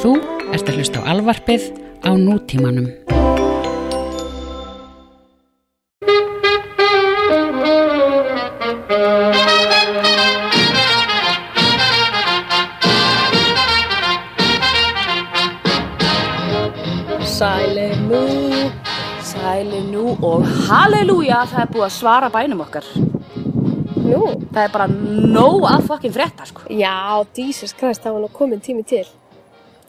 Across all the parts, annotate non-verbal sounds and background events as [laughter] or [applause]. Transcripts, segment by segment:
Þú ert að hlusta á alvarpið á nútímanum. Sæli nú, sæli nú og halleluja það er búið að svara bænum okkar. Nú, Það er bara nóg að fucking frétta sko. já, Jesus Christ, það var nú komin tími til.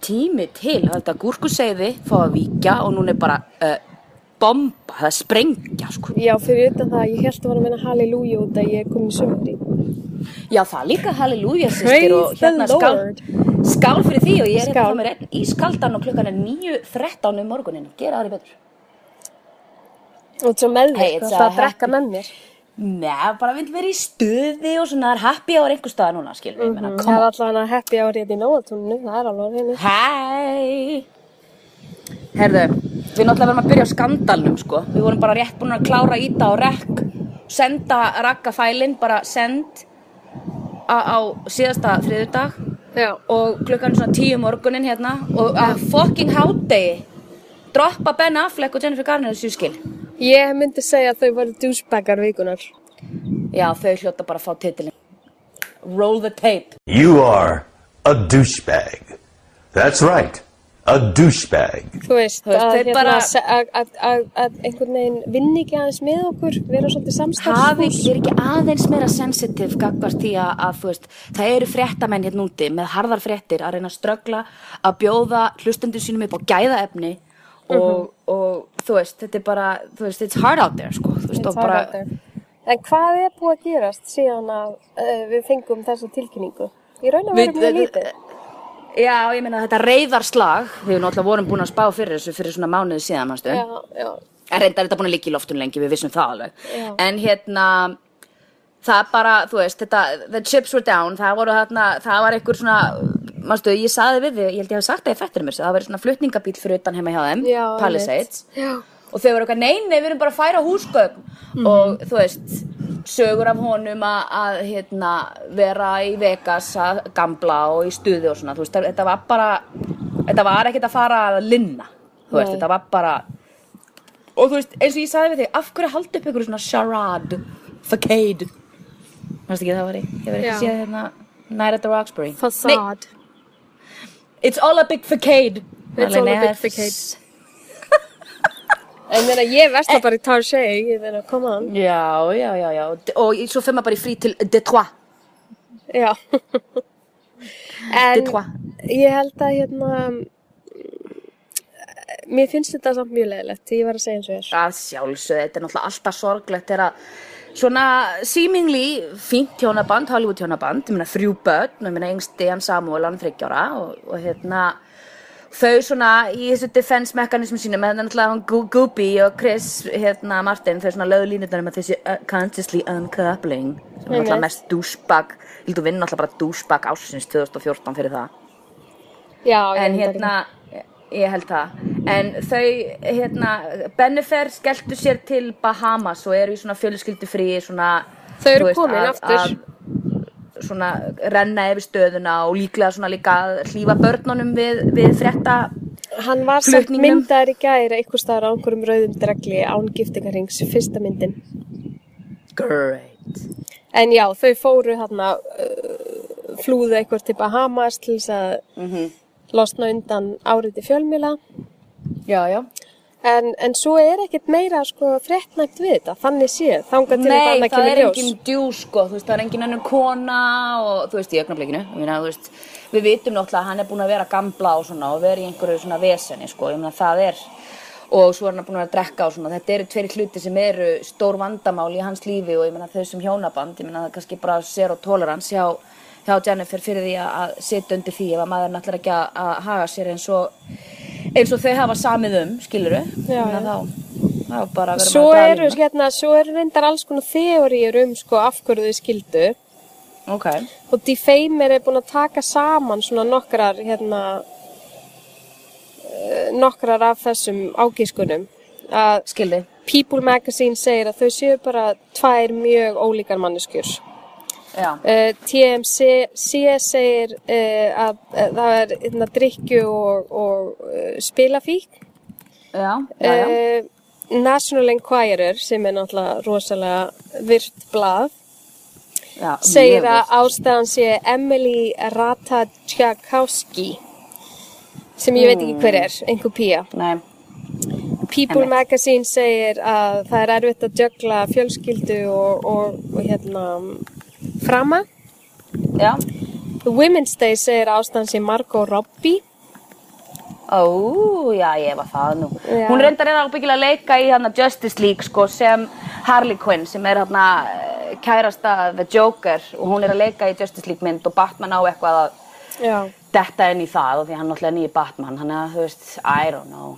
Tími til, er þetta gúrkuseiði, fá að víkja og núna er bara uh, bomba, það er sprengja sko. Já, fyrir utan það, ég held að var að menna halleluja út að ég er komin í sumri. Já það líka halleluja sýstir og hérna skál, skál fyrir því og ég er hérna einn í skaldan og klukkan er 9.13 um morgunin, gera aðri betur. Og svo með Hey, mér, it's það a að drekka með mér. Nei, bara vil vera í stuði og svona, það er happy hour einhver staðar núna, skilur við, mm Það -hmm. er alltaf hana happy hour hérna í nóatúninu, það er alveg henni. Hæ Herðu, við náttúrulega verðum að byrja á skandalnum sko Við vorum bara rétt búin að klára íta á rekk Senda rakka fælinn, bara send á, á síðasta þriðudag Já. Og klukkan svona tíu um morgunin hérna Og að fucking hádegi Droppa Ben Affleck og Jennifer Garner þessu skil Ég myndi segja að þau voru douchebaggar vikunar. Já, þau hljóta bara að fá titilin Roll the tape You are a douchebag. That's right, a douchebag. Þú veist, Þú veist, að, hérna, bara- að, að, að, einhvern veginn vinni ekki aðeins með okkur, vera svolítið samstarfsfús. er ekki aðeins meira sensitive gagvart því að, veist, það eru fréttamenn hérna úti með harðar fréttir að reyna að ströggla að bjóða hlustendur sínum upp á gæðaefni og, og þú veist, þetta er bara þú veist, it's hard out there sko, veist, bara, En hvað er búið að gerast síðan að uh, við fengum þessa tilkynningu? Ég raun að vera mjög lítið. já, ég meina þetta reyðarslag við náttúrulega vorum búin að spá fyrir þessu fyrir svona mánuði síðan. En reyndar þetta búin að liggja í loftun lengi, við vissum það alveg. Já. En hérna, það bara, þú veist, þetta, the chips were down, það voru þarna, það var einhver svona, mástu, ég saði við þig, ég held ég hef sagt það í fættir mér, það var svona flutningabíl fyrir utan heima hjá þeim, Já, Palisades. Já. Og þau voru eitthvað, nei, nei, við erum bara að færa húsgögn. Mhm. Og þú veist, sögur af honum að, að hérna, vera í Vegas að gamla og í stuði og svona, þú veist, þetta var bara, þetta var ekkert að fara að linna, þú veist, Nei. þetta var bara, og þú veist, eins og ég sagði við þig, af hverju haldi upp ykkur svona charade, facade, mannst ekki það var ég, ég verið ekki að séð hérna, Night at the Roxbury. Nei, Facade. It's all a big facade. It's all a big facade. [laughs] En meina, ég versla bara í Tarjei, ég meina, come on. Já, já, já, já, og svo fyrir maður bara í frí til Detroit. Já. en Detroit. ég held að hérna, mér finnst þetta samt mjög leðilegt, ég var að segja eins og þér. Að sjálfsögðu, þetta er náttúrulega alltaf sorglegt þegar að svona seemingly fínt hjónaband, Hollywood hjónaband, ég meina þrjú börn, ég meina yngst Dejan Samuel, hann þryggjára og, og hérna þau svona í þessu defense mekanismu sínu með þetta náttúrulega hann Gubi og Chris hérna Martin, þau svona lögðu línutnar með þessi uh, consciously uncoupling sem er náttúrulega mest douchebag, að vinna náttúrulega bara douchebag ásins 2014 fyrir það. Já, en að- hérna ég held það en þau hérna Bennifer skelltu sér til Bahamas og eru í svona fjölskyldufrí svona Þau eru komin aftur. svona renna yfir stöðuna og líklega svona líka að hlífa börnunum við, við frétta Hann var flutningnum. myndaður í gæri einhver staðar á einhverjum rauðum dregli án giftingarings, fyrsta myndin. great En já, þau fóru hérna, flúðu eitthvað til Bahamas til þess að Mhm. Losna undan áriti fjölmila. já já En, en svo er ekkert meira sko fréttnægt við þetta, þannig séð, þangað til Nei, eitthvað annað það kemur er ljós. engin djú sko, veist, það er engin önnur kona og þú veist, í meina, þú veist, við vitum náttúrulega að hann er búin að vera gamla og svona og vera í einhverju svona veseni sko, meina, það er, og svo er hann búin að vera að drekka og svona, þetta eru tveiri hluti sem eru stór vandamál í hans lífi og ég meina þau sem hjónaband, ég meina það er kannski bara zero tolerance hjá, hjá Jennifer fyrir því að- að sitja undir því ef að maður náttúrulega ekki að, að haga sér eins og, eins og þau hafa samið um, skiluru, Já, þá, þá bara verður Svo maður að draga hérna, svo eru reyndar alls konar þeoríur um sko af hverju þau skildu Ok. og Defamer er búin að taka saman svona nokkrar hérna eh, nokkrar af þessum ágískunum að Skildi. People Magazine segir að þau séu bara tvær mjög ólíkar manneskjur. Uh, TMC C segir uh, að uh, það er hérna, drikju og, og uh, spilafík. Já, já, já. National Enquirer sem er náttúrulega rosalega virt blað segir að ástæðan sé Emily Ratajkowski sem ég veit ekki hver er, einhver pía. Nei, People Einmitt. Magazine segir að það er erfitt að jögla fjölskyldu og, og, og hérna frama. já. The Women's Day segir að ástæðan sé Margot Robbie. Ó, já, ég var það nú. Já. Hún reyndar er ábyggilega að leika í hana Justice League, sko, sem Harley Quinn, sem er hana eh, kærasta The Joker og hún er að leika í Justice League mynd og Batman á eitthvað að Já. detta inn í það og því hann náttúrulega er nýji Batman, hann er, þú veist, I don't know.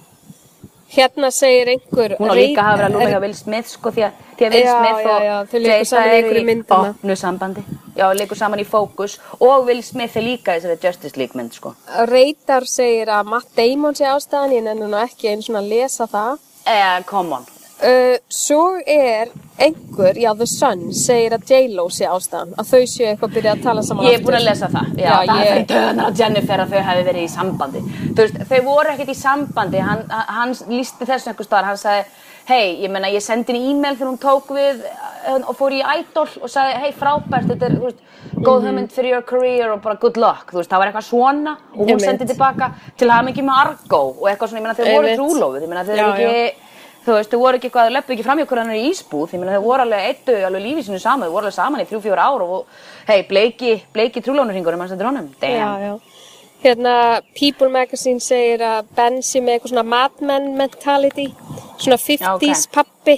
Hérna segir einhver... Hún á líka að hafa verið að lúna er- hjá Will Smith, sko, því að, því að Will Smith já, og já, léku Jada saman í opnu sambandi. Já, leikur saman í Focus og Will Smith er líka þessari Justice League mynd, sko. Reytar segir að Matt Damon sé ástæðan, ég nenni nú ekki einu svona að lesa það. Eh, come on. Uh, svo er einhver, já The Sun, segir að J-Lo sé ástæðan, að þau séu eitthvað að byrja að tala saman Ég er búin að lesa það, já, Já, það ég- er töðunar að Jennifer að þau hefði verið í sambandi. Þú veist, þau voru ekkert í sambandi, hann, hann lísti þessu einhver staðar, hann sagði, hei, ég menna, ég sendi henni e-mail þegar hún tók við eh, og fór í Idol og sagði, hei, frábært, þetta er, þú veist, góð Mhm. hugmynd fyrir your career og bara good luck, þú veist, það var eitthvað svona og hún Einmitt. sendi tilbaka til hafa mikið með Argo og eitthvað svona, ég menna, þau voru trúlófið, ég menna, þau Já, eru ekki, þú veist, þau voru ekki eitthvað, þau löppu ekki fram hjá hvernig hann er í ísbúð, ég meina þau voru alveg eittu alveg lífið sínu saman, þau voru alveg saman í þrjú, fjóra ár og, hei, bleiki, bleiki trúlónurringur um hans honum, Já, damn. já. Hérna, People Magazine segir að Ben sé með eitthvað svona Mad Men mentality, svona 50s pappi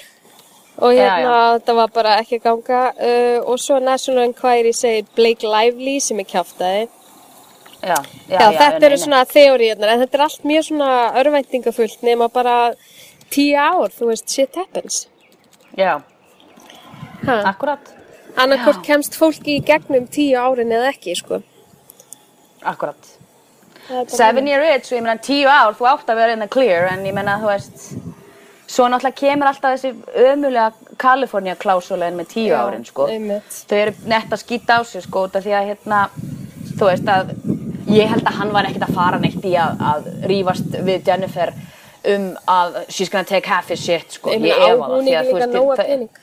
og Já, hérna þetta var bara ekki að ganga. Uh, og svo National Enquiry segir Blake Lively sem er kjáftæði. Já, já, Já, þetta eru svona þeóriðnar en þetta er allt mjög svona örvæntingafullt nema bara tíu ár, þú veist, shit happens. Já, Ha. akkurat, Annarkort kemst fólki í gegnum tíu árin eða ekki, sko. akkurat. Seven year itch, ég meina tíu ár, þú átt að vera in the clear, en ég meina, þú veist, svo náttúrulega kemur alltaf þessi ömulega California klásúlega með tíu Já, árin, sko. einmitt. Þau eru nett að skýta á sig, sko, út af því að, hérna, þú veist að, ég held að hann var ekkert að fara neitt í að, að rífast við Jennifer um að she's gonna take half his shit, sko. Ég efa það, hún því að, þú veist,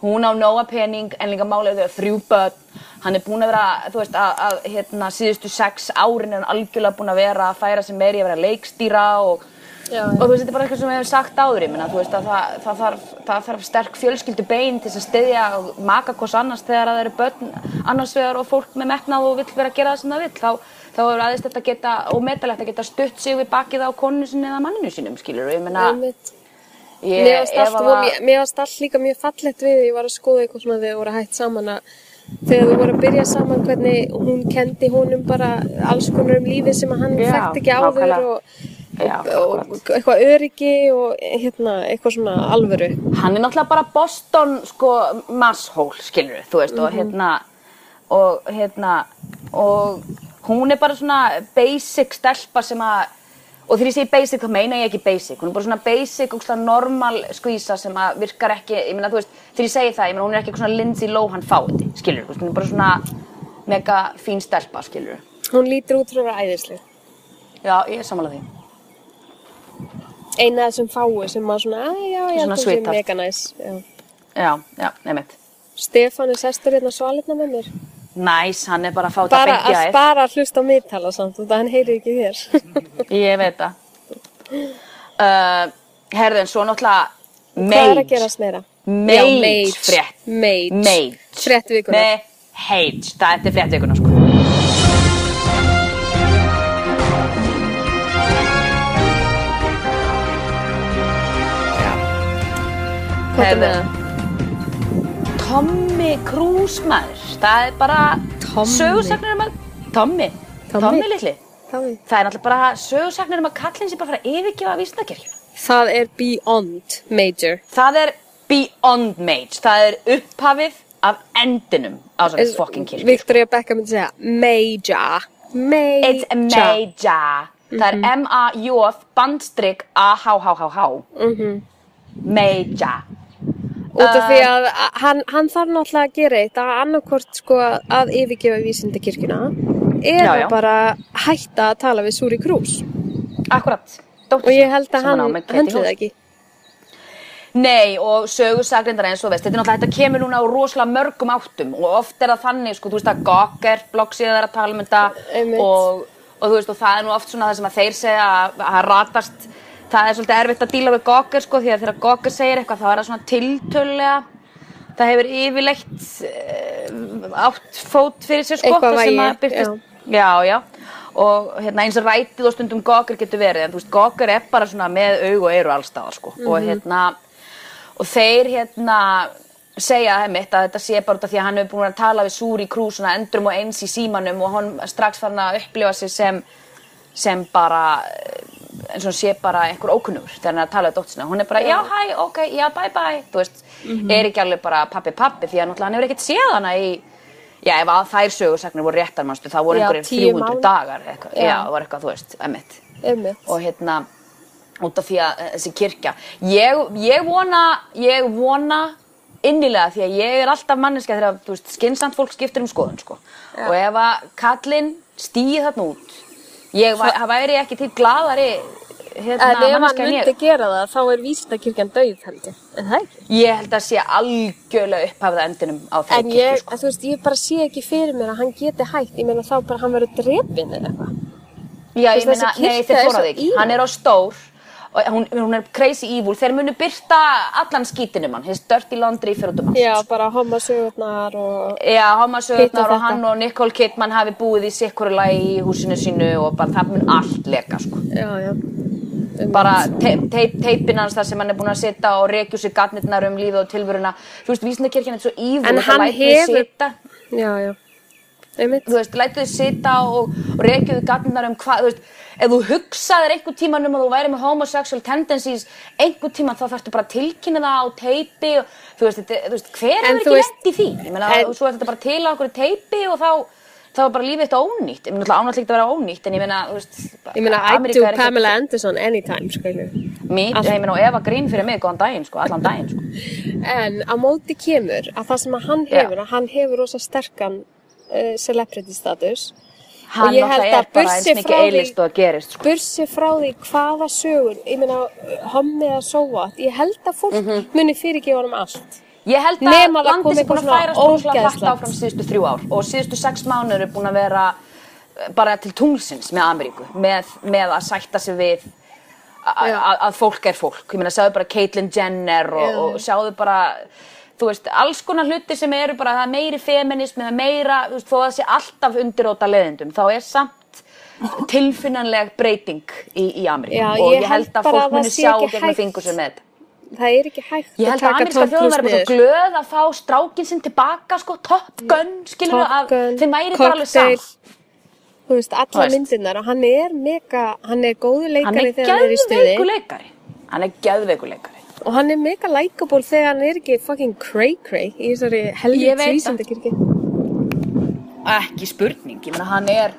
hún á nóga pening en líka málið þau þrjú börn. Hann er búinn að vera, þú veist, að, að hérna, síðustu sex árin er hann algjörlega búinn að vera að færa sig meiri að vera leikstýra og, Já, og þú veist, þetta er bara eitthvað sem við hefum sagt áður ég minna, þú veist, að það, það, þarf, það þarf sterk fjölskyldu bein til að styðja og maka hvers annars þegar að það eru börn annars vegar og fólk með metnað og vill vera að gera það sem það vill, þá, þá er aðeins þetta geta, og metalegt að geta stutt sig við bakið á konu sinni eða manninu sínum, skilur ég ég, Mér varst allt, að- líka mjög fallegt við, ég var að skoða eitthvað svona þegar þau voru hægt saman að þegar þau voru að byrja saman hvernig hún kendi honum bara alls konar um lífið sem að hann þekkt ekki áður og, Já, og, og eitthvað öryggi og hérna, eitthvað svona alvöru. hann er náttúrulega bara Boston sko masshól skilur þú veist og hérna og hérna og hún er bara svona basic stelpa sem að og þegar ég segi basic þá meina ég ekki basic hún er bara svona basic og svona normal skvísa sem að virkar ekki ég meina þú veist þegar ég segi það ég meina hún er ekki svona Lindsay Lohan fáiði skilur þú hún er bara svona mega fín stelpa skilur Hún lítur út frá að vera æðisleg. já ég er samanlega því Eina þessum fáu sem maður svona, já, að það sé mega næs. Já. já já nefnitt Stefán er sestur hérna svalirna með mér. Næs hann er bara að fá þetta að, æð bara að hlusta á miðtala samt, og það hann heyrir ekki þér. [laughs] Ég veit það. Uh, herðin, svo náttúrulega Hvað er að gerast meira? Mage. frétt. Mage. Mage. Frétt vikunar. Með Hage. Það er frétt vikuna, sko. Hvað Tommy Cruise maður. Það er bara sögursagnir um að... Tommy. Tommy. Tommy litli. Tommy. Það er náttúrulega bara sögursagnir um að kallinn sé bara að fara að yfirgefa vísnakirkju. Það er Beyond Major. Það er beyond mage. Það er upphafið af endinum á svona fucking kirkju. Victoria Beckham myndi segja Major. Major. It's a major. Það er M-A-J bandstrykk A-H-H-H-H. Major. Út af því að að hann, hann þarf náttúrulega að gera eitt að annarkvort sko að yfirgefa vísindakirkjuna eða bara hætta að tala við Súri Krús Akkurat. Dóttir og ég held að hann með Katie hendli það Holmes. ekki Nei og sögursagrindar eins og veist, þetta er náttúrulega, þetta kemur núna á rosalega mörgum áttum og oft er það þannig, sko, þú veist að bloggsíða er að tala um þetta og, og þú veist og það er nú oft svona það sem að þeir segja að að ratast, það er svolítið erfitt að díla við Gawker sko því að þegar Gawker segir eitthvað þá er það svona tiltölulega, það hefur yfirleitt uh, átt fót fyrir sér sko, Eitthvað það sem vægi, að birtist, já, já, og hérna eins og rætið og stundum Gawker getur verið, en þú veist Gawker er bara svona með aug og eyru allstaðar sko. Og hérna og þeir hérna segja heimitt að þetta sé bara út af því að hann hefur búin að tala við Súri Krús svona endrum og eins í símanum og hann strax farin að upplifa sig sem sem bara eh, eins og hann sé bara einhver ókunnugur þegar hann er að tala við dóttir sinna hún er bara já. Hæ, ok, já bye bye. Þú veist, er ekki alveg bara pappi pappi því að náttúrulega hann hefur ekkert séð hana í já, ef að þær sögursagnir voru réttar mannstu, þá voru einhverjir tíu 300 mánuð. dagar eitthvað, já, Já. var eitthvað, þú veist, emitt og hérna út af því að eh, þessi kirkja. Ég, ég vona ég vona innilega því að ég er alltaf manneska þegar þú veist, skynnsamt fólk skiptir um skoðun sko. og ef að kallinn stýði þarna út ég væ- það væri ekki til gladari hérna, En ef hann en myndi ég. gera það, þá er vísindakirkjan dauð held ég. En það ekki? ég held að sé algjörlega upphafða endinum á þeirri En kirkju ég, sko. þú veist, ég bara sé ekki fyrir mér að hann geti hægt. Ég meina þá bara hann verður drefin eða eitthvað. Já, ég meina, nei, er þóra svo þig. Hann er á stór hún, hún er crazy evil. Þeir munu byrta allan skítinum hann, his dirty laundry fyrir út um allt. Já, bara homasögurnar og... Já, og homasögurnar og hann og Nicole Kidman hafi búið í sikkur lagi í húsinu sínu og bara það mun allt leka, sko. Já, já. Bara te te teipin hans þar sem hann er búin að sitja og rekju sér gatnirnar um lífið og tilveruna. Þú veist, vísindakirkjan er svo evil. En þetta hann lætur þau hefur- sitja- Já, já. Einmitt. þú veist, lætu þið sita og, og reykjuðu gatnar um hvað, þú veist, ef þú hugsaðir einhver tíman um að þú væri með homosexual tendencies, einhver tíman þá þarftu bara að tilkynna það á teipi og þú veist, þetta, þú veist hver En er ekki veist- lent í því? Ég meina, en- svo er þetta bara til á okkur teipi og þá, þá er bara lífið þetta ónýtt. Ég meina, náttúrulega ánægt líkt að vera ónýtt, en ég meina, þú veist, Ég meina, I do Pamela Anderson anytime, skilju. Mér, ég meina, og Eva Green fyrir mig, góðan daginn, sko, allan daginn, sko. En á móti kemur að það sem að hann hefur, að uh, celebrity status. Hann ég held að er mikið frá því- og að gerist, sko. Bursi frá því hvaða sögur, ég meina, hommi eða sóat, ég held að fólk Mhm. muni fyrirgefa honum allt. Ég held að landið sé búin að rosalega hratt ógeðslegt. áfram síðustu þrjú ár og síðustu sex mánuður er búin að vera eh, bara til tunglsins með Ameríku með, með að sætta sig við að fólk er fólk ég meina sjáðu bara Caitlyn Jenner og, og sjáðu bara þú veist, alls konar hluti sem eru bara það er meiri feminismi, það er meira þú veist, þó að það sé alltaf undiróta leðendum þá er samt tilfinnanleg breyting í, í Ameríku Já, og ég held að fólk muni sjá hægt. fingur sem þetta Það er ekki hægt Ég held að ameríska þjóðum verður bara svo glöð að fá strákin sinn tilbaka, sko, Top Gun, skilur Top að þeim væri bara alveg samt. Þú veist, Þú alla myndirnar og hann er mega, hann er góðu leikari þegar hann er í stuði. Hann er geðveiku leikari. Og hann er mega likeable þegar hann er ekki fucking cray cray í þessari það. vísindakirkji. Ekki spurning, ég meina hann er,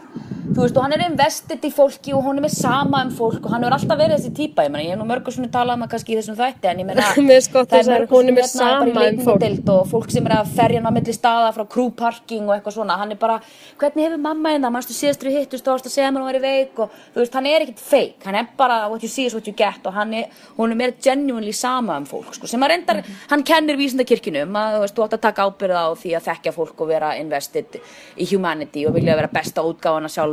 þú veist, og hann er investið í fólki og hún er með sama um fólk og hann hefur alltaf verið þessi típa, ég meina, ég hef nú mörgur svona talað um það kannski í þessum þætti, en ég meina, [laughs] Mér gott það að er er mörgur sem hérna bara í sama um fólk. leikmyndadeild og fólk sem er að ferja hann á milli staða frá crew parking og eitthvað svona, hann er bara, hvernig hefur mamma hérna, mannstu síðast við hittust og varst að segja mér að hún væri veik? Og þú veist, hann er ekkit fake, hann er bara what you see is what you get. Og hann er, er meira genuinely sama um fólk, sko, sem að reyndar, hann kennir vísindakirkjunum að þú veist, þú átt að taka ábyrða á því að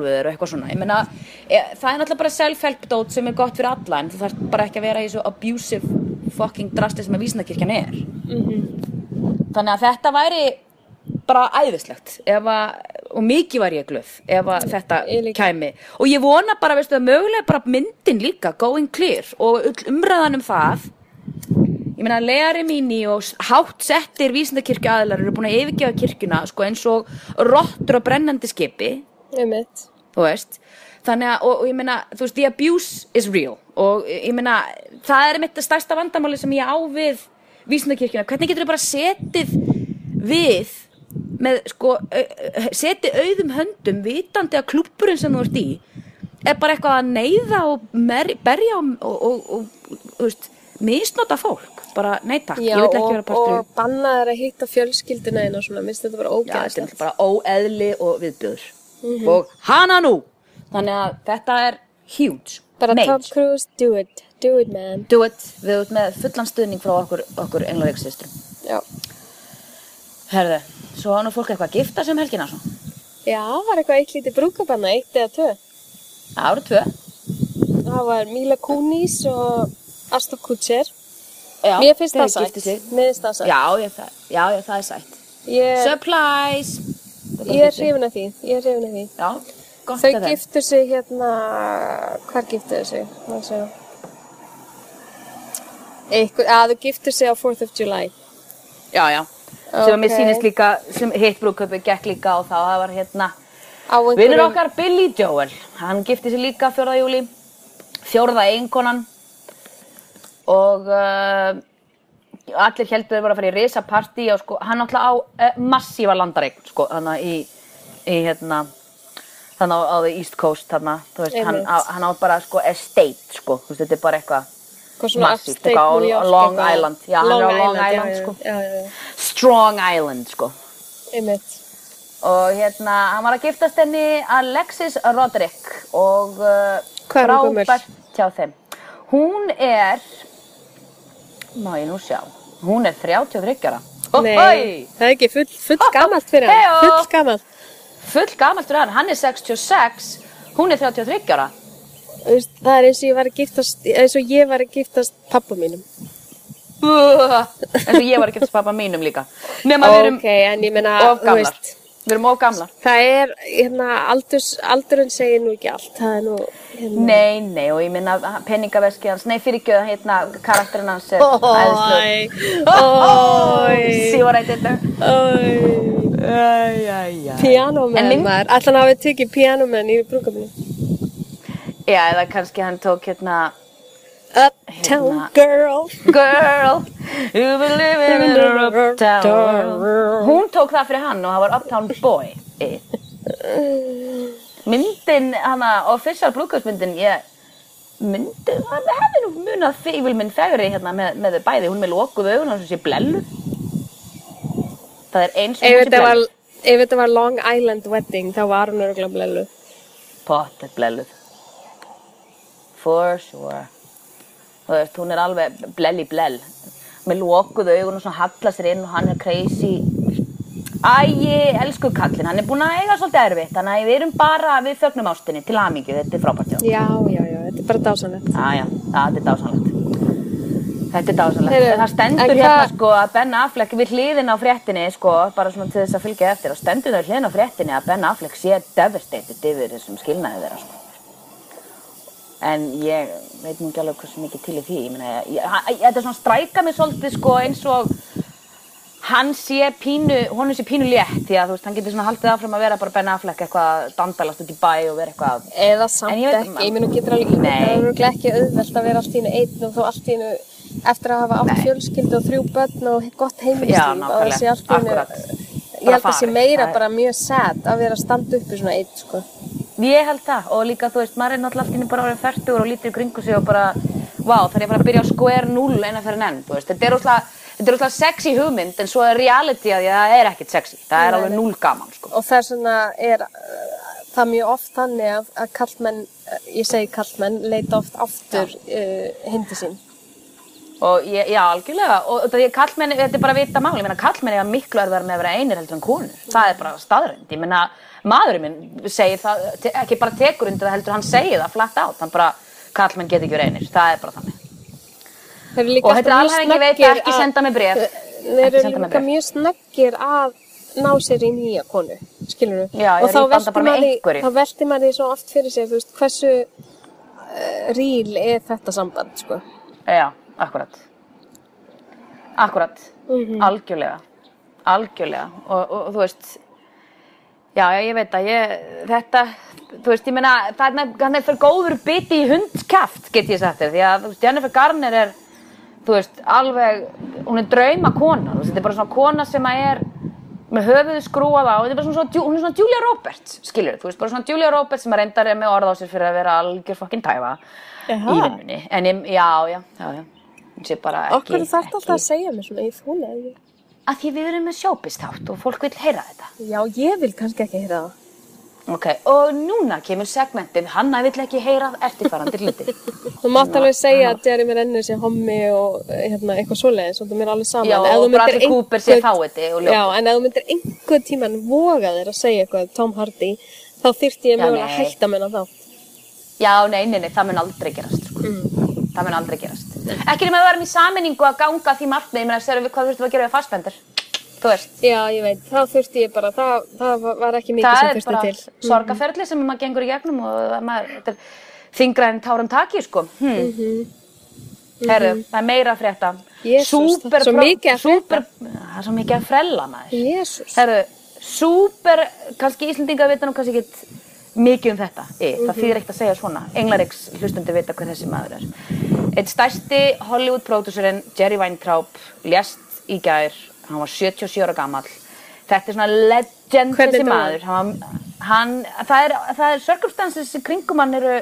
og og sjálfur og eitthvað svona, ég meina, e, það er náttúrulega bara self-help dót sem er gott fyrir alla en þú þarf bara ekki að vera í svo abusive fucking drasti sem að vísindakirkjan er. Þannig að þetta væri bara æðislegt að, og mikið var ég glöð ef að þetta kæmi. Og ég vona bara, veistu það, mögulega bara myndin líka, going clear og umræðan um það. Ég meina Leari Mini og hátt settir vísindakirkju aðilar eru búin að yfirgefa kirkjuna sko eins og rottur á brennandi skipi. Einmitt. Þú veist. Þannig að, og, og ég meina, þú veist, the abuse is real. Og ég meina, það er mitt stærsta vandamáli sem ég á við vísindakirkjuna, hvernig getur þau bara setið við með, sko, setið auðum höndum vitandi að klúppurinn sem þú ert í er bara eitthvað að neyða og mer, berja og, og, þú veist, misnota fólk, bara nei takk, Já, ég vil ekki og, og bannaðar að hitta fjölskylduna einu og svona, minnst þetta bara Já, þetta er bara óeðli og viðbjöður Mhm. og hana nú þannig að þetta er huge Bara Mage. Tom Cruise, do it, do it man. do it, við erum með fullan stuðning frá okkur, okkur englaríksistrum Já. herðu, svo á nú fólk eitthvað að gifta sem helgina svo. Já, var eitthvað eitt lítið brúkabanna, eitt eða tvö. eru tvö Það var Mila Kunis og Aston Kutcher. Já, Mér finnst það sætt. já, ég, það, já, ég, það er sætt Ég, Supplies ég er hrifin af því, ég er hrifin af því. Já, gott Þau að þeim. giftu sig hérna, hvar giftu þau sig? Má sjá. Einhver, að þau giftu sig á 4th of July. Já, já. Sem að mér sýnist líka, sem hitt brúköpi gekk líka og þá það var hérna Á einhverjum... Vinnur okkar Billy Joel, hann gifti sig líka 4. júli, fjórða einkonan og uh, allir heldur þeir voru að fara í risa partí og sko, hann náttúrulega á uh, massífa landareign sko, hann í, í hérna, þannig á, á the East Coast þarna, veist, hann á, hann á bara sko estate sko, veist, þetta er bara eitthvað massíft, eitthvað á Long. Island, já, hann er á Long Island já, sko, Já, já, Strong Island sko. einmitt. og hérna, hann var að giftast henni Alexis Roderick og uh, frábært hjá þeim hún er má ég nú sjá hún er 33 ára Nei, Ohoi! það er ekki full, full gamalt fyrir hann, Heyo! full gamalt. full gamalt fyrir hann, hann er 66 hún er 33 ára Þú veist, Það er eins og ég var að giftast, eins og ég var að giftast pappa mínum. eins og ég var að giftast pappa mínum líka nema við erum Ok, við erum of gamlar það er, hérna, aldurs, aldurinn segir nú ekki allt, það er nú, hérna. Nei, nei, og ég minna peningaveski hans, nei fyrir ekki hérna karakterinn hans er æðislegur. Ói, See what I did there? ói, Æj, æj, æj. En pianomenn maður, allan hafið tekið pianomenn í brúkabinu. Já, eða kannski hann tók hérna Uptown girl. Girl, you been living in a uptown [laughs] world. Hún tók það fyrir hann og það var Uptown Boy. Myndin, hana, official brúðkaupsmyndin, ég myndi, það hefði nú munað fífilminn fegri hérna með, með þau bæði, hún með lokuð augun og þessi blellu. Það er eins og Ef hún sé þetta var, blellu. ef þetta var Long Island wedding, þá var hún örgulega blellu. Pottet blelluð. For sure. Þú veist, hún er alveg blell í blell. Með lokuð augun og svona halla sér inn og hann er crazy. Æ, elsku kallinn, hann er búinn að eiga svolítið erfitt, þannig að við erum bara, við þögnum ástinni til hamingju, þetta er frábært hjá. Já, já, já, þetta er bara dásanlegt. Já, já, þetta er dásanlegt. Þetta er dásanlegt. Heyrðu, það stendur en hérna hvað- sko að Ben Affleck við hliðin á fréttinni sko, bara svona til þess að fylgja eftir og stendur það hliðin á fréttinni að Ben Affleck sé devastated yfir þessum skilnaði þeirra sko. En ég veit nú ekki alveg hversu mikið til í því. Ég meina, þetta er svona stræka mig svolítið sko eins og hann sé pínu, honum sé pínu létt því að þú veist, hann getur svona haldið áfram að vera bara Ben Affleck eitthvað dandalast út í bæ og vera eitthvað Eða samt ég ekki, ég minn og getur alveg það er örugglega ekki auðvelt að vera allt í einu einn og þó allt í einu eftir að hafa átt Nei. fjölskyldu og þrjú börn og gott Já, heimilislíf og það sé allt í einu ég held að sé farið, meira það bara mjög sad að vera að standa uppi svona einn sko. Ég held það og líka þú veist, maður er náttúrulega allt í einu bara orðin færtugur og lítur í kringu sig og bara vá, þarf ég bara að byrja á square 0 eina fyrir enn, þú veist, þetta er er útla sexy hugmynd en svo er reality að að það er ekkert sexy, það er alveg nei. null gaman sko. og þess vegna er uh, það mjög oft þannig að, að kallmenn, uh, ég segi kallmenn leita oft aftur uh, hindi sín og ég, já, algjörlega. Og kallmenni, þetta er bara vita máli, ég meina kallmenni er miklu erfðar með að vera einir heldur en konur, það er bara staðrind, ég meina maðurinn minn segir það, ekki bara tekur undir það heldur, hann segir það flatt át, hann bara kallmenn get ekki verið einir, það er bara þannig. Og þetta er alhæfingi veit snöggir ekki að- senda mér bréf. Þeir eru líka mjög snöggir að ná sér í nýja konu, skilur ég og þá með maður, þá veltir maður því svo oft fyrir sig, þú veist, hversu uh, ríl er þetta samband, sko? Já, akkurat. Akkurat, Mhm. algjörlega, algjörlega. Og, og, og þú veist, já, já, ég veit að ég, þetta, þú veist, ég meina, það er, hann er fyrir góður biti í hundkjaft, get ég sagt þér, því að, þú veist, Jennifer Garner er, þú veist, alveg, hún er drauma kona, þú veist, þetta er bara svona kona sem að er með höfuðu skrúað á, þetta er bara svona, svona, hún er svona Julia Roberts, skilur, þú veist, bara svona Julia Roberts sem að reyndar er með orð á sér fyrir að vera algjör fokkin tæfa í vinnunni, en ég, já, já, já, já. Sé bara ekki Okkur þarf alltaf ekki- að segja mér svona, ég þúlega ekki. að því við erum með sjópistátt og fólk vil heyra þetta Já, ég vil kannski ekki heyra það. ok, og núna kemur segmentið Hanna vill ekki heyra eftirfarandi hluti [laughs] Þú mátt alveg segja að Jeremy Renner sé hommi og hérna, eitthvað svoleiðis og það mér alveg saman. Já, En þú og Bradley Cooper sé fáiði og ljótt. Já, en ef þú myndir einhvern tíman voga þér að segja eitthvað Tom Hardy, þá þyrfti ég mögulega að hætta með það. Já, nei, nei, nei, það mun aldrei gerast sko. Mm. Það mun aldrei gerast Ekki nema að við erum í saminningu að ganga því markmið Ég meina, sérum við hvað þurftum að gera við fastbendur Þú veist, Já, ég veit, þá þurfti ég bara, það, það var ekki mikið það sem er þurfti bara til. Mm. sorgaferli sem maður gengur í gegnum og maður, er þingra en tárum taki, sko hm. Herru, það er meira frétta Súper það er svo mikið að frétta. Það er svo mikið að frella maður Jésús. Herru, súper, kannski Íslendinga vita nú kannski ekki mikið um þetta. E, Það þýðir ekkert að segja svona. Englariks hlustundi vita hver þessi maður er. Eitt stærsti Hollywood-pródúsurinn Jerry Weintraub lést í gær. Hann var 77 ára gamall. Þetta er svona legend þessi maður. Hann, hann, það er, er circumstances í kringum hann eru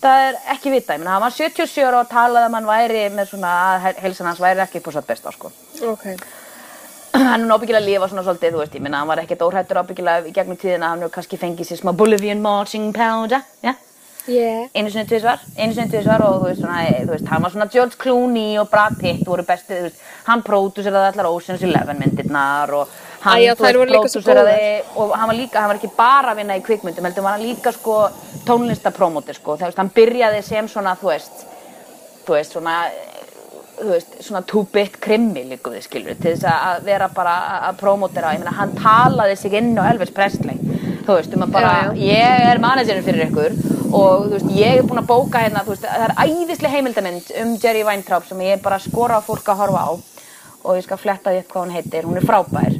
Það er ekki vita, ég meina, hann var 77 ára og talaði um að hann væri með svona, að heilsan hans væri ekki á satt besta, sko Ok. hann er ábyggilega að lifa svona svolítið, þú veist, ég minna, hann var ekkert óhættur ábyggilega í gegnum tíðina, hann hefur kannski fengið sér smá Bolivian marching powder, já, Yeah. Einu sinni tvisvar, einu sinni tvisvar og þú veist, svona, eh, þú veist, hann var svona George Clooney og Brad Pitt voru bestið, þú veist, hann pródúseraði allar Ocean's Eleven myndirnar og hann, Æ, já, þær voru líka svo pródúseraði og hann var líka, hann var ekki bara að vinna í kvikmyndum, heldur var hann líka sko tónlistaprómóti, sko, þú veist, hann byrjaði sem svona, þú veist, þú veist, svona þú veist, svona two-bit krimmi líka við skilur, til þess að vera bara að promotera, ég meina, hann talaði sig inn á Elvis Presley, þú veist, um að bara Já, já. ég er managerinn fyrir ykkur og þú veist, ég er búin að bóka hérna, þú veist, það er æðislega heimildamind um Jerry Weintraub sem ég bara skora á fólk að horfa á og ég skal fletta því upp hvað hún heitir, hún er frábær.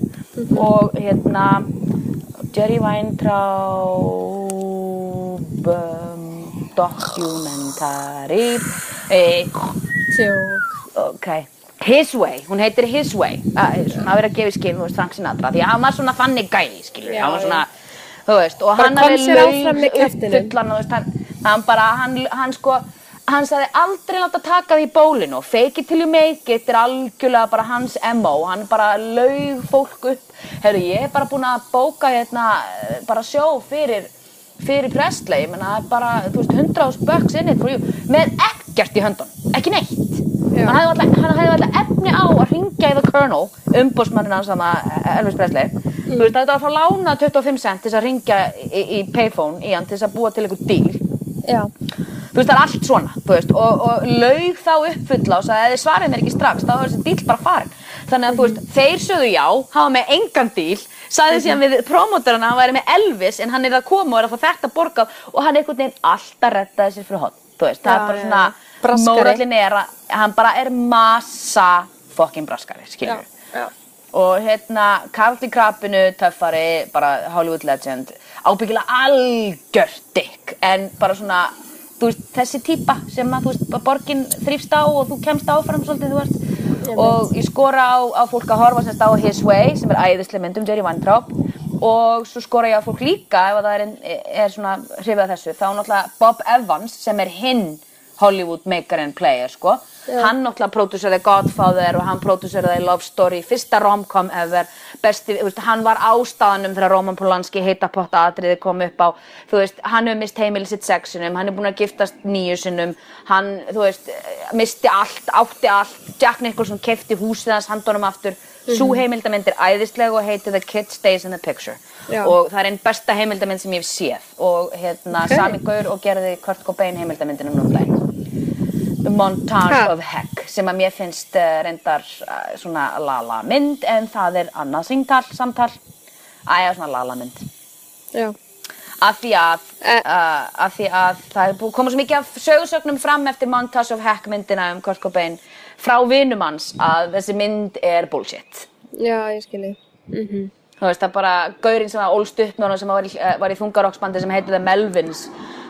Og hérna Jerry Weintraub um, documentary. Tjók. ok. His Way, hún heitir His Way. Að svona að vera að gefa í skil, þú veist, Frank Sinatra því að hann var svona þannig gæi, skilur hann var svona, þú veist, og hann með kjaftinum. uppfullan, þú veist, hann, hann bara, hann, hann sko hann sagði aldrei láta taka því bólinu fake it till you make it er algjörlega bara hans MO, hann bara laug fólk upp, hefur ég er bara búin að bóka hérna bara sjó fyrir fyrir Presley, ég menna, það er bara, þú veist, 100 bucks in it for you, með ekkert í höndun, ekki neitt. Hann hefði alltaf, efni á að ringja í The Colonel, umbósmannin hans sama Elvis Presley. Þú veist, það er að fá lána 25 cent til þess að ringja í, í payphone í hann til þess að búa til einhver díl. Já. Þú veist, það er allt svona, veist, og, og laug þá og sagði, ef þið svarið mér ekki strax, þá er þessi díl bara farin. Þannig að, þú veist, þeir sögðu já, hafa með engan díl, sagði síðan við promótorana að hann væri með Elvis, en hann er að koma og er að fá þetta borgað og hann einhvern veginn alltaf rettaði sér fyrir hotn, þú veist, það Já, er bara svona, já. Braskari. mórallin er að, hann bara er massa fokkin braskari, skilur Já. Og hérna Karl í krapinu, töffari, bara Hollywood legend, ábyggilega algjört dick, en bara svona veist, þessi típa sem að veist, borgin þrýfst á og þú kemst áfram svolítið, þú veist. Og ég skora á, á fólk að horfa semst á His Way sem er æðislega mynd um Jerry Weintraub. Og svo skora ég á fólk líka ef að það er, er svona hrifið af þessu, þá náttúrulega Bob Evans sem er hinn Hollywood maker and player sko. Hann náttúrulega pródúseraði Godfather og hann pródúseraði Love Story, fyrsta romcom ever, besti, veist, hann var ástæðanum þegar Roman Polanski heita potta atriði kom upp á, þú veist, hann hefur mist heimili sitt sexinum, hann er búinn að giftast nýju sinnum, hann, þú veist misti allt, átti allt. Jack Nicholson kefti húsið hans handunum aftur. Svo heimildamind er æðislega og heitir The Kid Stays in the Picture. Já. og það er einn besta heimildamind sem ég hef séð. Og hérna Ok. Sami Gaur og gerði Kurt Cobain heimildamindinu nú um daginn The Montage Ha. of Heck sem að mér finnst uh, reyndar uh, svona lala mynd en það er annað singtal, samtal æja svona lala mynd Já. af því að, Eh. uh, af því að það koma svo mikið af sögursögnum fram eftir Montage of Heck myndina um Kurt Cobain frá vinum hans að þessi mynd er bullshit Já, ég skilji. Mm þú veist það bara gaurinn sem var ólst upp með honum sem var í, eh, var í þungarokksbandi sem heitir The Melvins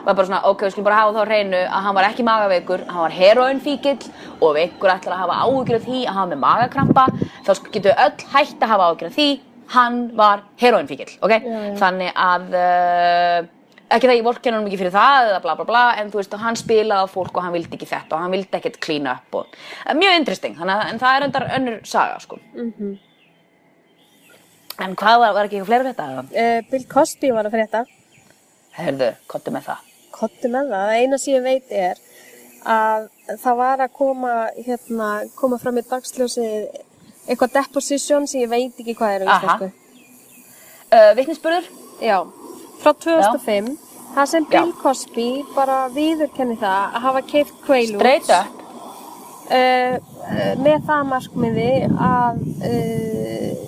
var bara svona ok, við skulum bara hafa þá hreinu að hann var ekki magaveikur, hann var heroinfíkill og ef einhver ætlar að hafa áhyggjur af því að var með magakrampa þá við öll hægt að hafa áhyggjur af því hann var heroinfíkill, ok? Já. Þannig að uh, ekki það ég vorkenna hann ekki fyrir það eða bla bla bla en þú veist hann spilaði fólk og hann vildi ekki þetta og hann vildi ekkert clean up og eh, mjög interesting þannig að en það er endar önnur saga sko en hvað var, var ekki eitthvað fleira þetta Uh, Bill Cosby var að frétta. herðu, kottu með það Kottu með það. Það eina sem ég veit er að það var að koma, hérna, koma fram í dagsljósi eitthvað deposition sem ég veit ekki hvað er Aha. íslensku. uh, vitnisspurður Já, frá 2005. Það sem Bill Cosby bara viðurkenni það að hafa keift kveilur uh, uh, með það markmiði að uh,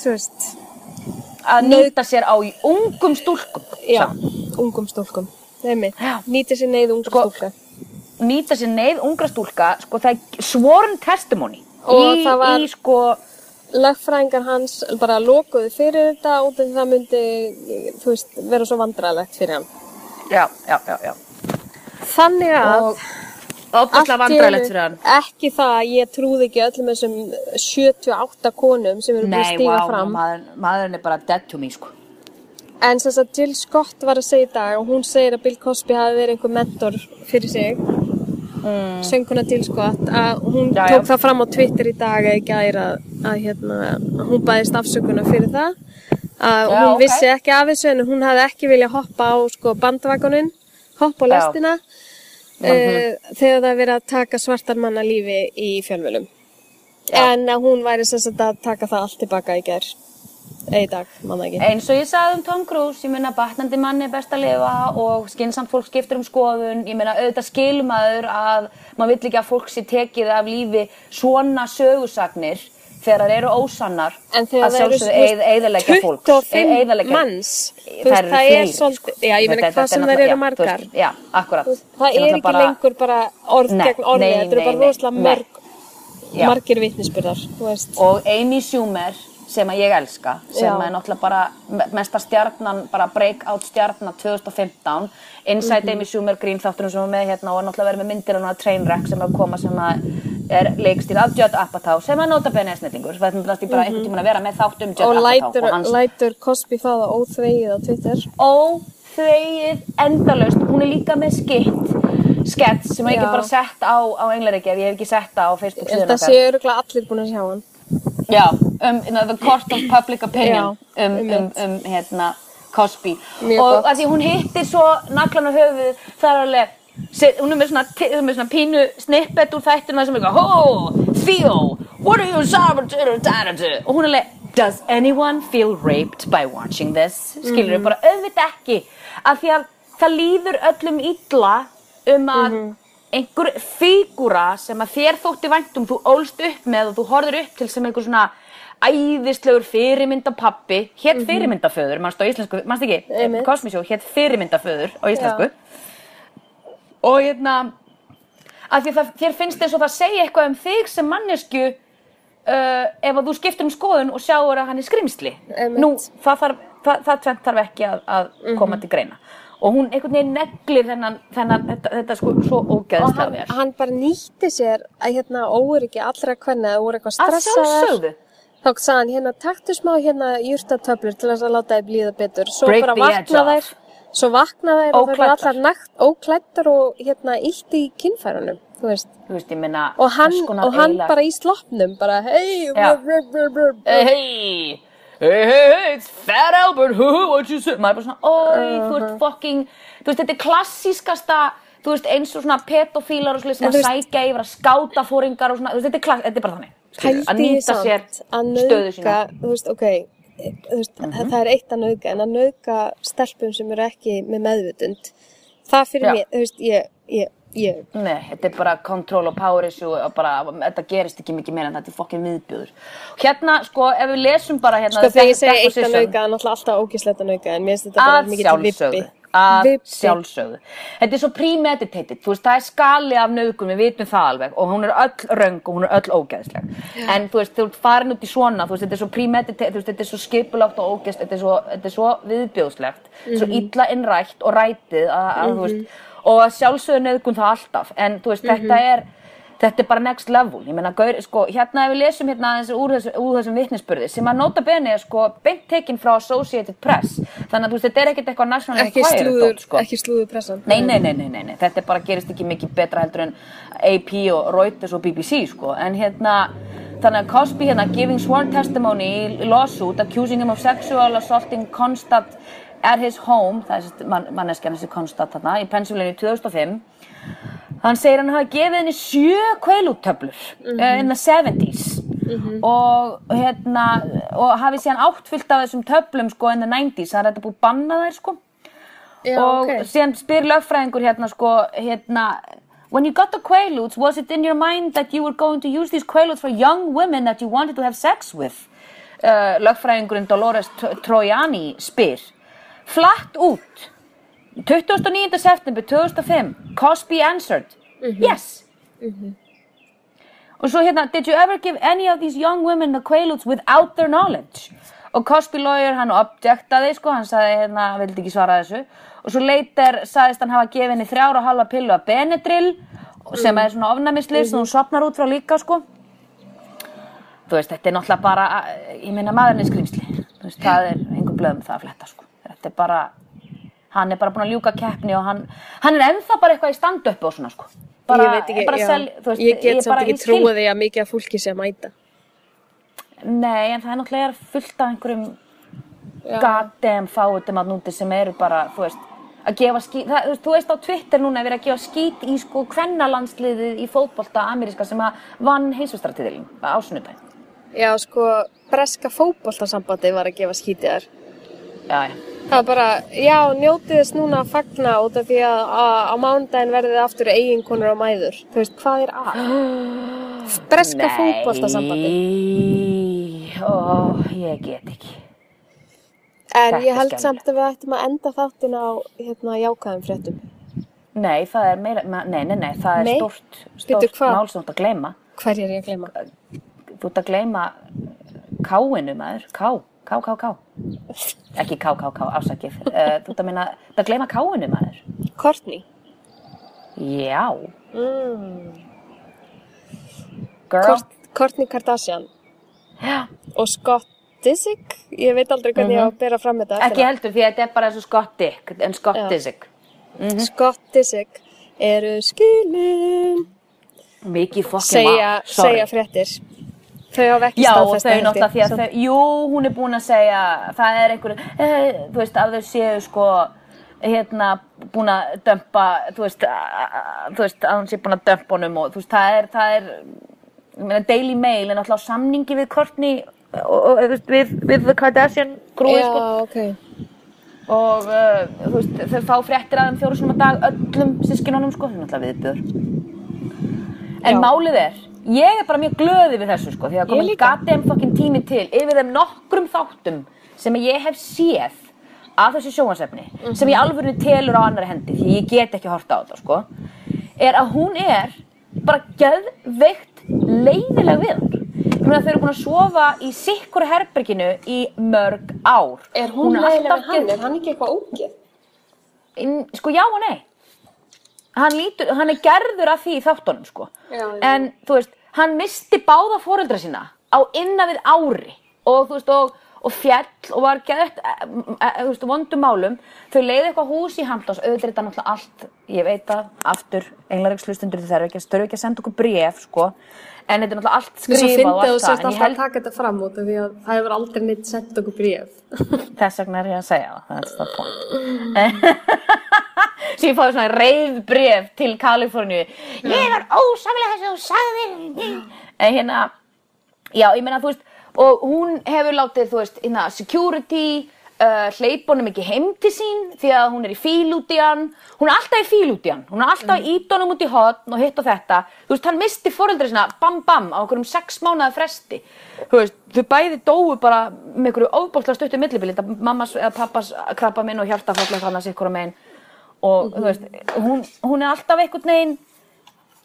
þú veist að nýta sér á í ungum stúlkum. Já, samt. ungum stúlkum. Nýta sér neyð unga Sko, stúlka. nýta sér neyð ungra stúlka sko það er sworn testimony. Og í, það var- í sko lagfræðingar hans bara lokuðu fyrir þetta út af því það myndi veist, vera svo vandræðalegt fyrir hann. Já, já, já, já. Þannig að og í vandræðilegt fyrir hann ekki það að ég trúði ekki öllum þessum 78 konum sem eru búin að Nei, stíga vá, fram maður, maðurinn er bara dead to me sko En sem sagt Jill Scott var að segja í dag og hún segir að Bill Cosby hafi verið einhver mentor fyrir sig mm. sönguna Jill Scott að hún Já, já. tók það fram á Twitter í dag eða ekki að, að hérna, hún baðist afsökunar fyrir það að Já, hún ok. vissi ekki af þessu en hún hafði ekki viljað hoppa á sko, bandvagonin hoppa á Já. Lestina Mhm. uh, þegar það er verið að taka svartar manna lífi í fjölvölum en að hún væri sem sagt að taka það allt tilbaka í ger eða í dag, manna ekki. Eins og ég sagði um Tom Cruise, ég meina batnandi manni er best að lifa og skinsamt fólk skiptir um skoðun, ég meina auðvitað skilmaður að maður vill ekki að fólk sé tekið af lífi svona sögusagnir þegar það eru ósannar En þegar að það eru sjálfsögðu eið- eyðileggja fólk 25 eyðileggja- manns, það er fleiri, sko. já, ég meina hvað sem náttúrulega- eru margar. Já, akkurat. Það er ekki bara- lengur bara orð gegn orði, þetta eru bara rosalega margir vitnisbyrðar, og Amy Schumer sem að ég elska sem Já. er náttúrulega bara me- mesta stjarnan, bara breakout stjarnan 2015 Inside Mhm. Amy Schumer grín þátturinn sem var með hérna og er náttúrulega verið með myndir á Trainwreck sem er að koma sem að er leikstýr af Judd Apatow sem er nota benni snillingur það er náttúrulega bara einhvern tímann að vera með þátt um Judd Mhm. Og Apatow lætur, og hans lætur Cosby það á óþvegið á Twitter. óþvegið endalaust hún er líka með skitt skett sem ég Já. ekki bara sett á, á Englaríkja ég hef ekki sett á Facebook síðan að sé öruglega allir búin að sjá hann. Já, um you know, the court of public opinion Já, um, um, um, hérna, Cosby. Mjög og að því hún hittir svo naglan á höfuð það er alveg hún er með svona, er með svona pínu snippet úr þættina sem er eitthvað oh, Theo, what are you sorry og hún er alveg does anyone feel raped by watching this? Skilur Mhm. við bara auðvitað ekki af því að það líður öllum illa um að Mhm. Einhver fígúra sem að þér þótti væntum þú ólst upp með og þú horfður upp til sem einhver svona æðislegur fyrirmyndapappi hétt fyrirmyndaföður, mannstu á íslensku mannstu ekki, Mhm. Einmitt. Kosmisjó hétt fyrirmyndaföður á íslensku og hérna það, þér finnst þess að það segja eitthvað um þig sem mannesku uh, ef að þú skiptir um skoðun og sjáur að hann er skrimsli Einmitt. nú, það, þarf, það, það tvent þarf ekki að, að koma til greina og hún einhvern veginn neglir þennan, þennan þetta, þetta sko svo Og ógeðslega hann, hann bara nýtti sér að hérna óöryggi allra hvernig það voru eitthvað að sjálfsögðu Þá sagði hann hérna, taktu smá hérna jurtatöflur til að láta þið blíða betur. Svo Break bara vakna þær, svo vakna þær og eru Óklæddar. allar nakt, óklættar og hérna illt í kinnfærunum, þú veist. þú veist, ég minna Og hann, og hann bara í sloppnum, bara hei, Já. Hey, hey, hey, it's Fat Albert, what you say? Maður er bara svona, oi, þú ert fucking, þú veist, þetta er klassískasta, þú veist, eins og svona pedofílar og svona sækja yfir að skáta fóringar og svona, þú veist, þetta er, klass, þetta er bara þannig, skilur, að nýta sér stöðu sína. þú veist, ok, þú veist, það er eitt að nauðga, en að nauðga stelpum sem eru ekki með meðvutund, það fyrir Já. mér, þú veist, ég, ég, ég, Nei, þetta er bara control og power issue og bara, þetta gerist ekki mikið meira en þetta er fokkin viðbjöður. Hérna, sko, ef við lesum bara hérna sko þegar ég segi eitt að er náttúrulega alltaf ógislegt að nauðga, en mér finnst þetta bara mikið til vippi. að sjálfsögðu þetta er svo premeditated, þú veist, það er skali af nöðgun, við vitum það alveg og hún er öll röng og hún er öll ógeðsleg en þú veist, þú farin út í svona þú veist, þetta er svo premeditated, þú veist, þetta er svo skipulátt og ógeðst, þetta er svo, þetta er svo viðbjóðslegt svo Mhm. illa innrætt og rætið að, að þú veist, og að sjálfsögðu nöðgun það alltaf, en þú veist, þetta Mhm. er þetta er bara next level, meina, gaur, sko, hérna ef við lesum hérna aðeins úr, þessu, úr þessum vitnisspurði sem að nota bene er sko beint tekinn frá Associated Press, þannig að þú veist, þetta er ekkert eitthvað national Ekki slúður, sko. slúður pressan. Nei, nei, nei, nei, nei, nei, þetta bara gerist ekki mikið betra heldur en AP og Reuters og BBC, sko, en hérna, þannig að Cosby hérna giving sworn testimony lawsuit accusing him of sexual assaulting Constant at his home, það er man, manneskjan þessi Constant þarna, í Pennsylvania 2005, hann segir hann hafa gefið henni sjö kveilúttöflur mm in the 70s og hérna, og hafi síðan átt fullt af þessum töflum, sko, in the 90s, það er þetta búið að banna þær, sko, Já, og ok. síðan spyr lögfræðingur hérna sko hérna When you got the Quaaludes, was it in your mind that you were going to use these Quaaludes for young women that you wanted to have sex with? Uh, lögfræðingurinn Dolores Trojani spyr Flatt út 29. september 2005 Cosby answered Yes Og svo hérna, did you ever give any of these young women the Quaaludes without their knowledge? Og Cosby lawyer, hann objektaði, sko, hann sagði hérna, hann vildi ekki svara þessu. Og svo later sagðist hann hafa gefið henni þrjára og halva pillu af Benadryl, sem er svona ofnæmislið, sem hún sopnar út frá líka, sko. Þú veist, þetta er náttúrulega bara, ég meina maðurinn er skrýmsli. Þú veist, það er einhver blöðum það að fletta, sko. Þetta er bara, hann er bara búinn að ljúka keppni og hann, hann er ennþá bara eitthvað í stand-up og svona, sko. Bara, ég veit ekki, já, sel, veist, ég get samt ekki trúið því að mikið af fólki sé að mæta. Nei, en það er náttúrulega fullt af einhverjum goddamn fáutum að núti sem eru bara, þú veist, að gefa skít, það, þú veist, þú veist á Twitter núna er verið að gefa skít í sko kvennalandsliðið í fótbolta ameríska sem að vann heilsustratiðilin á sunnudaginn. Já, sko, breska fótboltasambandi var að gefa skítið þar. Já, já. Það var bara, já, njótið þess núna að fagna út af því að á, mánudaginn verðið aftur eiginkonur á mæður. Þú veist, hvað er að? Breska fótboltasambandi. Nei, ó, ég get ekki. En Þetta ég held skemmtilegt. samt að við ættum að enda þáttin á hérna, jákvæðum fréttum. Nei, það er meira, nei, nei, nei, það er Nei? stórt, Bíddu, stórt hvað? mál sem þú ert að gleyma. Hverju er ég að gleyma? Þú ert að gleyma káinu maður, ká, ká. Ekki ká, afsakið. Uh, þú ert að minna, þú ert að gleyma káinu maður. Courtney. Já. Mm. Girl. Kort, Courtney Kardashian Já. og Scott Disick. Ég veit aldrei hvernig ég á að bera fram þetta. Mhm. Ekki heldur því að þetta er bara eins og Scott Dick, en Scott. Disick. Scott Disick eru skilin. Mikið fokkin Segja, segja fréttir. Þau hafa ekki Já, og staðfest þau það, held náttúrulega að þau, jú, hún er búin að segja, það er einhver, eh, þú veist, að þau séu sko, hérna, búin að dömpa, þú veist, að, þú veist, að hún sé búin að dömpa honum og þú veist, það er, það er, ég meina, Daily Mail er náttúrulega á samningi við Courtney og, þú veist, við, við The Kardashian grúi, sko, Já, ok. og uh, þú veist, þau fá fréttir að þeim fjóru sinum að dag öllum sískinunum, sko, er náttúrulega viðbjör. En Já. málið er, ég er bara mjög glöði við þessu sko, því að komið goddamn fucking tími til yfir þeim nokkrum þáttum sem ég hef séð af þessu sjónvarsefni, sem ég alveg telur á annari hendi, því ég get ekki horta á þetta sko, er að hún er bara geðveikt leiðileg við hann. Ég meina þau eru búin að sofa í sikkur herberginu í mörg ár. Er hún, er leiðileg alltaf við hann? Er hann ekki eitthvað? Inn- sko já og nei hann, lítur, hann er gerður af því í þáttunum sko. Já, já. en þú veist hann misti báða foreldra sína á innan við ári og þú veist og, og fjall og var geðvægt þú veist vondum málum þau leiði eitthvað hús í handlás auðvitað er þetta náttúrulega allt ég veit að aftur englaregslustundur þau þurfa ekki, ekki að senda okkur bref sko en þetta er náttúrulega allt skrifað og allt það en ég held að taka þetta fram út af því að það hefur aldrei neitt sendt okkur bréf. þess vegna er ég að segja það that's the point [laughs] svo ég fáið svona reyð bref til Kaliforníu. Ég var ósamlega þess að þú sagðir en hérna já ég meina þú veist og hún hefur látið þú veist hérna security uh, hleypa honum ekki heim til sín því að hún er í fíl út í hann. Hún er alltaf í fíl út í hann. Hún er alltaf mm. ít honum út í hotn og hitt og þetta. Þú veist hann misti foreldri sinna bam bam á einhverjum sex mánuða fresti. Þú veist þau bæði dóu bara með einhverju ofbóltlega stuttu millibili. Þetta mammas eða pappas krabba minn og hjartafallega hann að sikkur á megin og þú veist hún, hún er alltaf einhvern veginn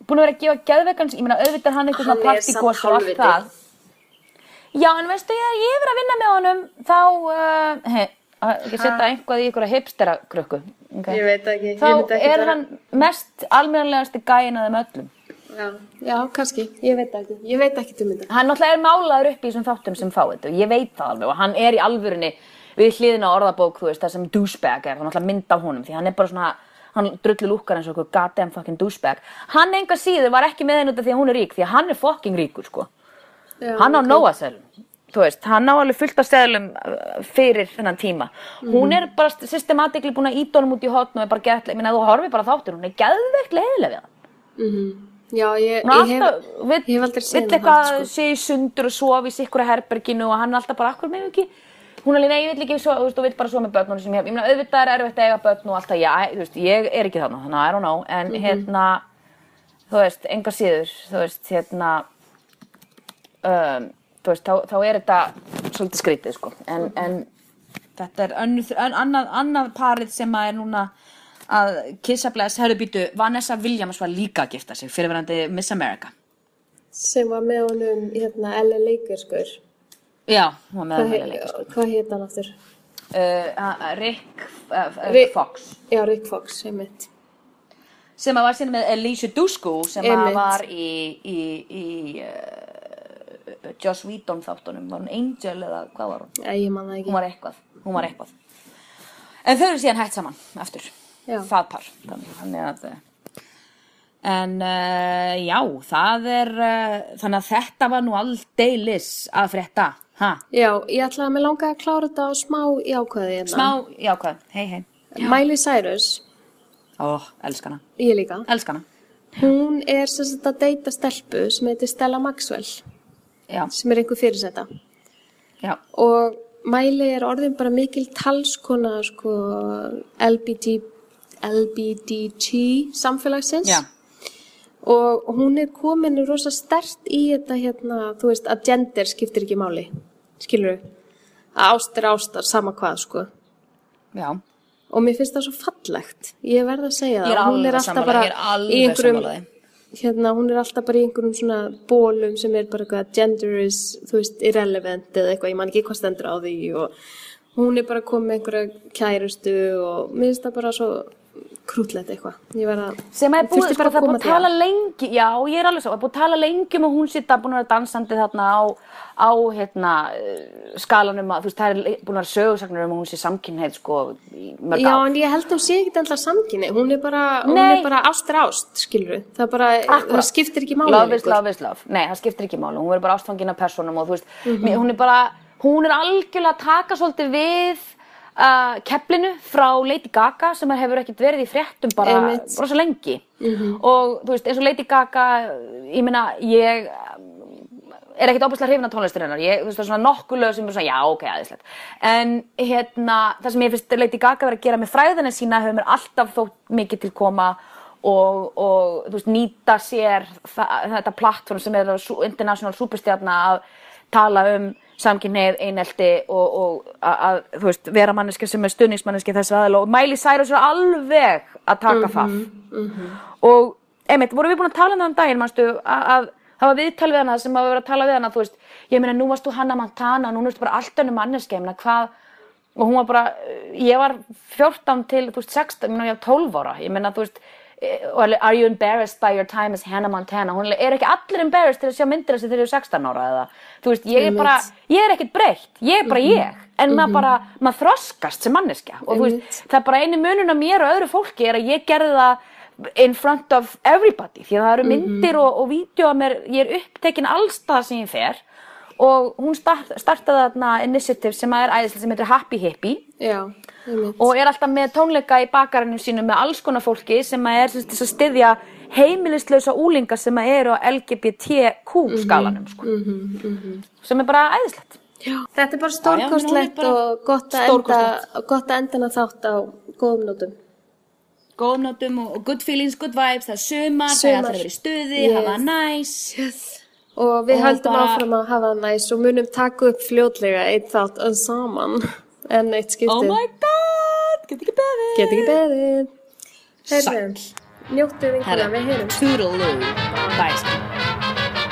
búin að vera að gefa geðveikans ég meina auðvitað er hann Hann svona er samt partígos og allt það. Já en veistu ég, ég verið að vinna með honum þá uh, hei, ekki setja einhvað í einhverja hipsterakrukku okay. Ég veit ekki, ég þá myndi ekki er vera- hann mest almennilegasti gæin að þeim öllum. Já, já, kannski, ég veit ekki, ég veit ekki um þetta. hann náttúrulega er málaður upp í þessum þáttum sem fá þetta ég veit það alveg og hann er í alvörinni við hliðina á orðabók, þú veist, það sem douchebag er, það er náttúrulega mynd af honum því hann er bara svona, hann drullu lúkkar eins og eitthvað goddamn fucking douchebag. Hann enga síður var ekki með henni út af því að hún er rík því að hann er fucking ríkur, sko. Já, hann á ok. nóa seðlum þú veist, hann á alveg fullt af seðlum uh, fyrir þennan tíma. Hún er bara systematikli búin að íta honum út í hotn og er bara gett, ég minna þú horfir bara á þáttur hún er geðveikt leiðilega við hann. Já, ég, hún er ég alltaf, hef, vill, ég hef aldrei vill það eitthvað sko. sé í sundur og sofa í sikkura herberginu og hann er alltaf bara, akkur með ekki hún alveg, nei, ég vill ekki, svo, þú veist, og vill bara svo með börnunum sem ég hef, ég meina, auðvitað er erfitt að eiga börn og alltaf, já, þú veist, ég er ekki þarna þannig að I don't know, en Mhm. hérna þú veist, enga síður þú veist, hérna um, þú veist, þá, þá er þetta svolítið skrítið, sko en, en þetta er önnur, ön, annað, annað parið sem að er núna að kissa bless, herru býtu, Vanessa Williams var líka að gifta sig, fyrirverandi Miss America Sem var með honum, hérna, L.A. Lakers, gaur. Já, hann he, leika sko. hvað heit hann aftur? uh, Rick, uh, uh, Rick- Fox Já, Rick Fox, einmitt. sem að var síðan með Alicia Dusko sem að var í, í, í uh, Joss Whedon þáttunum var hún Angel eða hvað var hún? Já, ég man það ekki. Hún var eitthvað, hún var eitthvað en þau eru síðan hætt saman aftur Já. það par þannig, að uh, en uh, já, það er uh, þannig að þetta var nú aldeilis að frétta ha? Já, ég ætlaði að mig langa að klára þetta á smá jákvæði hérna. smá, jákvæð, hei hei. Miley Cyrus, ó, elskana, ég líka, elskana hún er sem sagt að deyta stelpu sem heitir Stella Maxwell, já, sem er einhver fyrirsetta. já, Og Miley er orðin bara mikil talskona, sko, LBT, LBDT samfélagsins. já Og hún er komin rosa stert í þetta hérna, þú veist, að gender skiptir ekki máli, skilur Að ást er ástar, sama hvað, sko. já, Og mér finnst það svo fallegt. Ég verð að segja það. Er Hún alveg alltaf bara er í einhverjum-. Hérna, hún er alltaf bara í einhverjum svona bólum sem er bara eitthvað gender is, þú veist, irrelevant eða eitthvað, ég man ekki hvað stendur á því og hún er bara komið með einhverja kærustu og mér finnst það bara svo krútlegt eitthvað. Ég verð að... sem er búið, bara það búið að tala lengi já, ég er alveg svo, er búið að tala lengi um að hún sitta búin að vera dansandi þarna á, á hérna, eh, skalanum að, þú veist, það er búin að vera sögursagnur um að hún sé samkynneið, sko, Já, ár. en ég held að hún sé ekki alltaf samkynni. Hún er bara, hún er bara ást er ást, skilur Það bara, Akkúrat. það skiptir ekki máli. Love is love is love. Nei, það skiptir ekki máli. Hún verður bara ástfangin af personum og þú veist, Mhm. mér- hún er bara, hún er algjörlega að taka svolítið við uh, keflinu frá Lady Gaga sem hefur ekkert verið í fréttum bara rosa lengi. Og þú veist, eins og Lady Gaga, ég meina, ég er ekkert óbúslega hrifin af tónlistur hennar. Ég, þú veist, það er svona nokkuð lög sem er svona, já, ok, aðeinslegt. En hérna, það sem ég finnst Lady Gaga verið að gera með fræðina sína hefur mér alltaf þótt mikið til koma og, og þú veist, nýta sér það, þetta plattform sem er international superstjarna að tala um samkynneið, einelti og, og að, þú veist, vera manneski sem er stuðningsmanneski þess aðal og Miley Cyrus er alveg að taka það. og einmitt, vorum við búin að tala um það um daginn, manstu, að, að það var viðtal við hana sem að vera að tala við hana, þú veist, ég meina nú varst þú Hanna Montana, nú ertu bara allt önnum manneski, ég meina hvað, og hún var bara, ég var 14 til, þú veist, 16, ég meina ég var 12 ára, ég meina, þú veist, alveg, are you embarrassed by your time as Hannah Montana, hún er ekki allir embarrassed til að sjá myndir þessi þegar ég er 16 ára eða, þú veist, ég er bara, ég er ekkert breytt, ég er bara ég, en maður bara, maður þroskast sem manneskja. Og þú veist, það er bara einu munun á mér og öðru fólki er að ég gerði það in front of everybody. Því að það eru myndir og, og vídeo að mér, ég er upptekin allstað sem ég fer og hún start, startaði þarna initiative sem er æðislega sem heitir Happy Hippie. Já, og er alltaf með tónleika í bakarinu sínu með alls konar fólki sem að er sem sagt, til að styðja heimilislausa úlinga sem að eru á LGBTQ skalanum sko. sem er bara æðislegt. Þetta er bara já, stórkostlegt hún er bara og gott að, enda, stórkostlegt. gott að enda hana þátt á góðum nótum. góðum nótum og, good feelings, good vibes. Það er sumar, það er alltaf að vera í stuði Yes. hafa næs Og við Og höldum bara- áfram að hafa það næs og munum taka upp fljótlega eitt þátt öll saman. En eitt skiptið. oh my god, get ekki beðið Get ekki beðið. Heyrðu, njóttu vinkuna, við heyrum. Toodaloo, bye.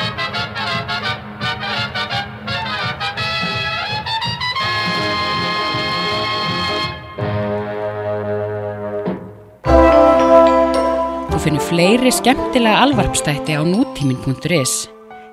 Þú finnur fleiri skemmtilega alvarpstætti á nútímin.is.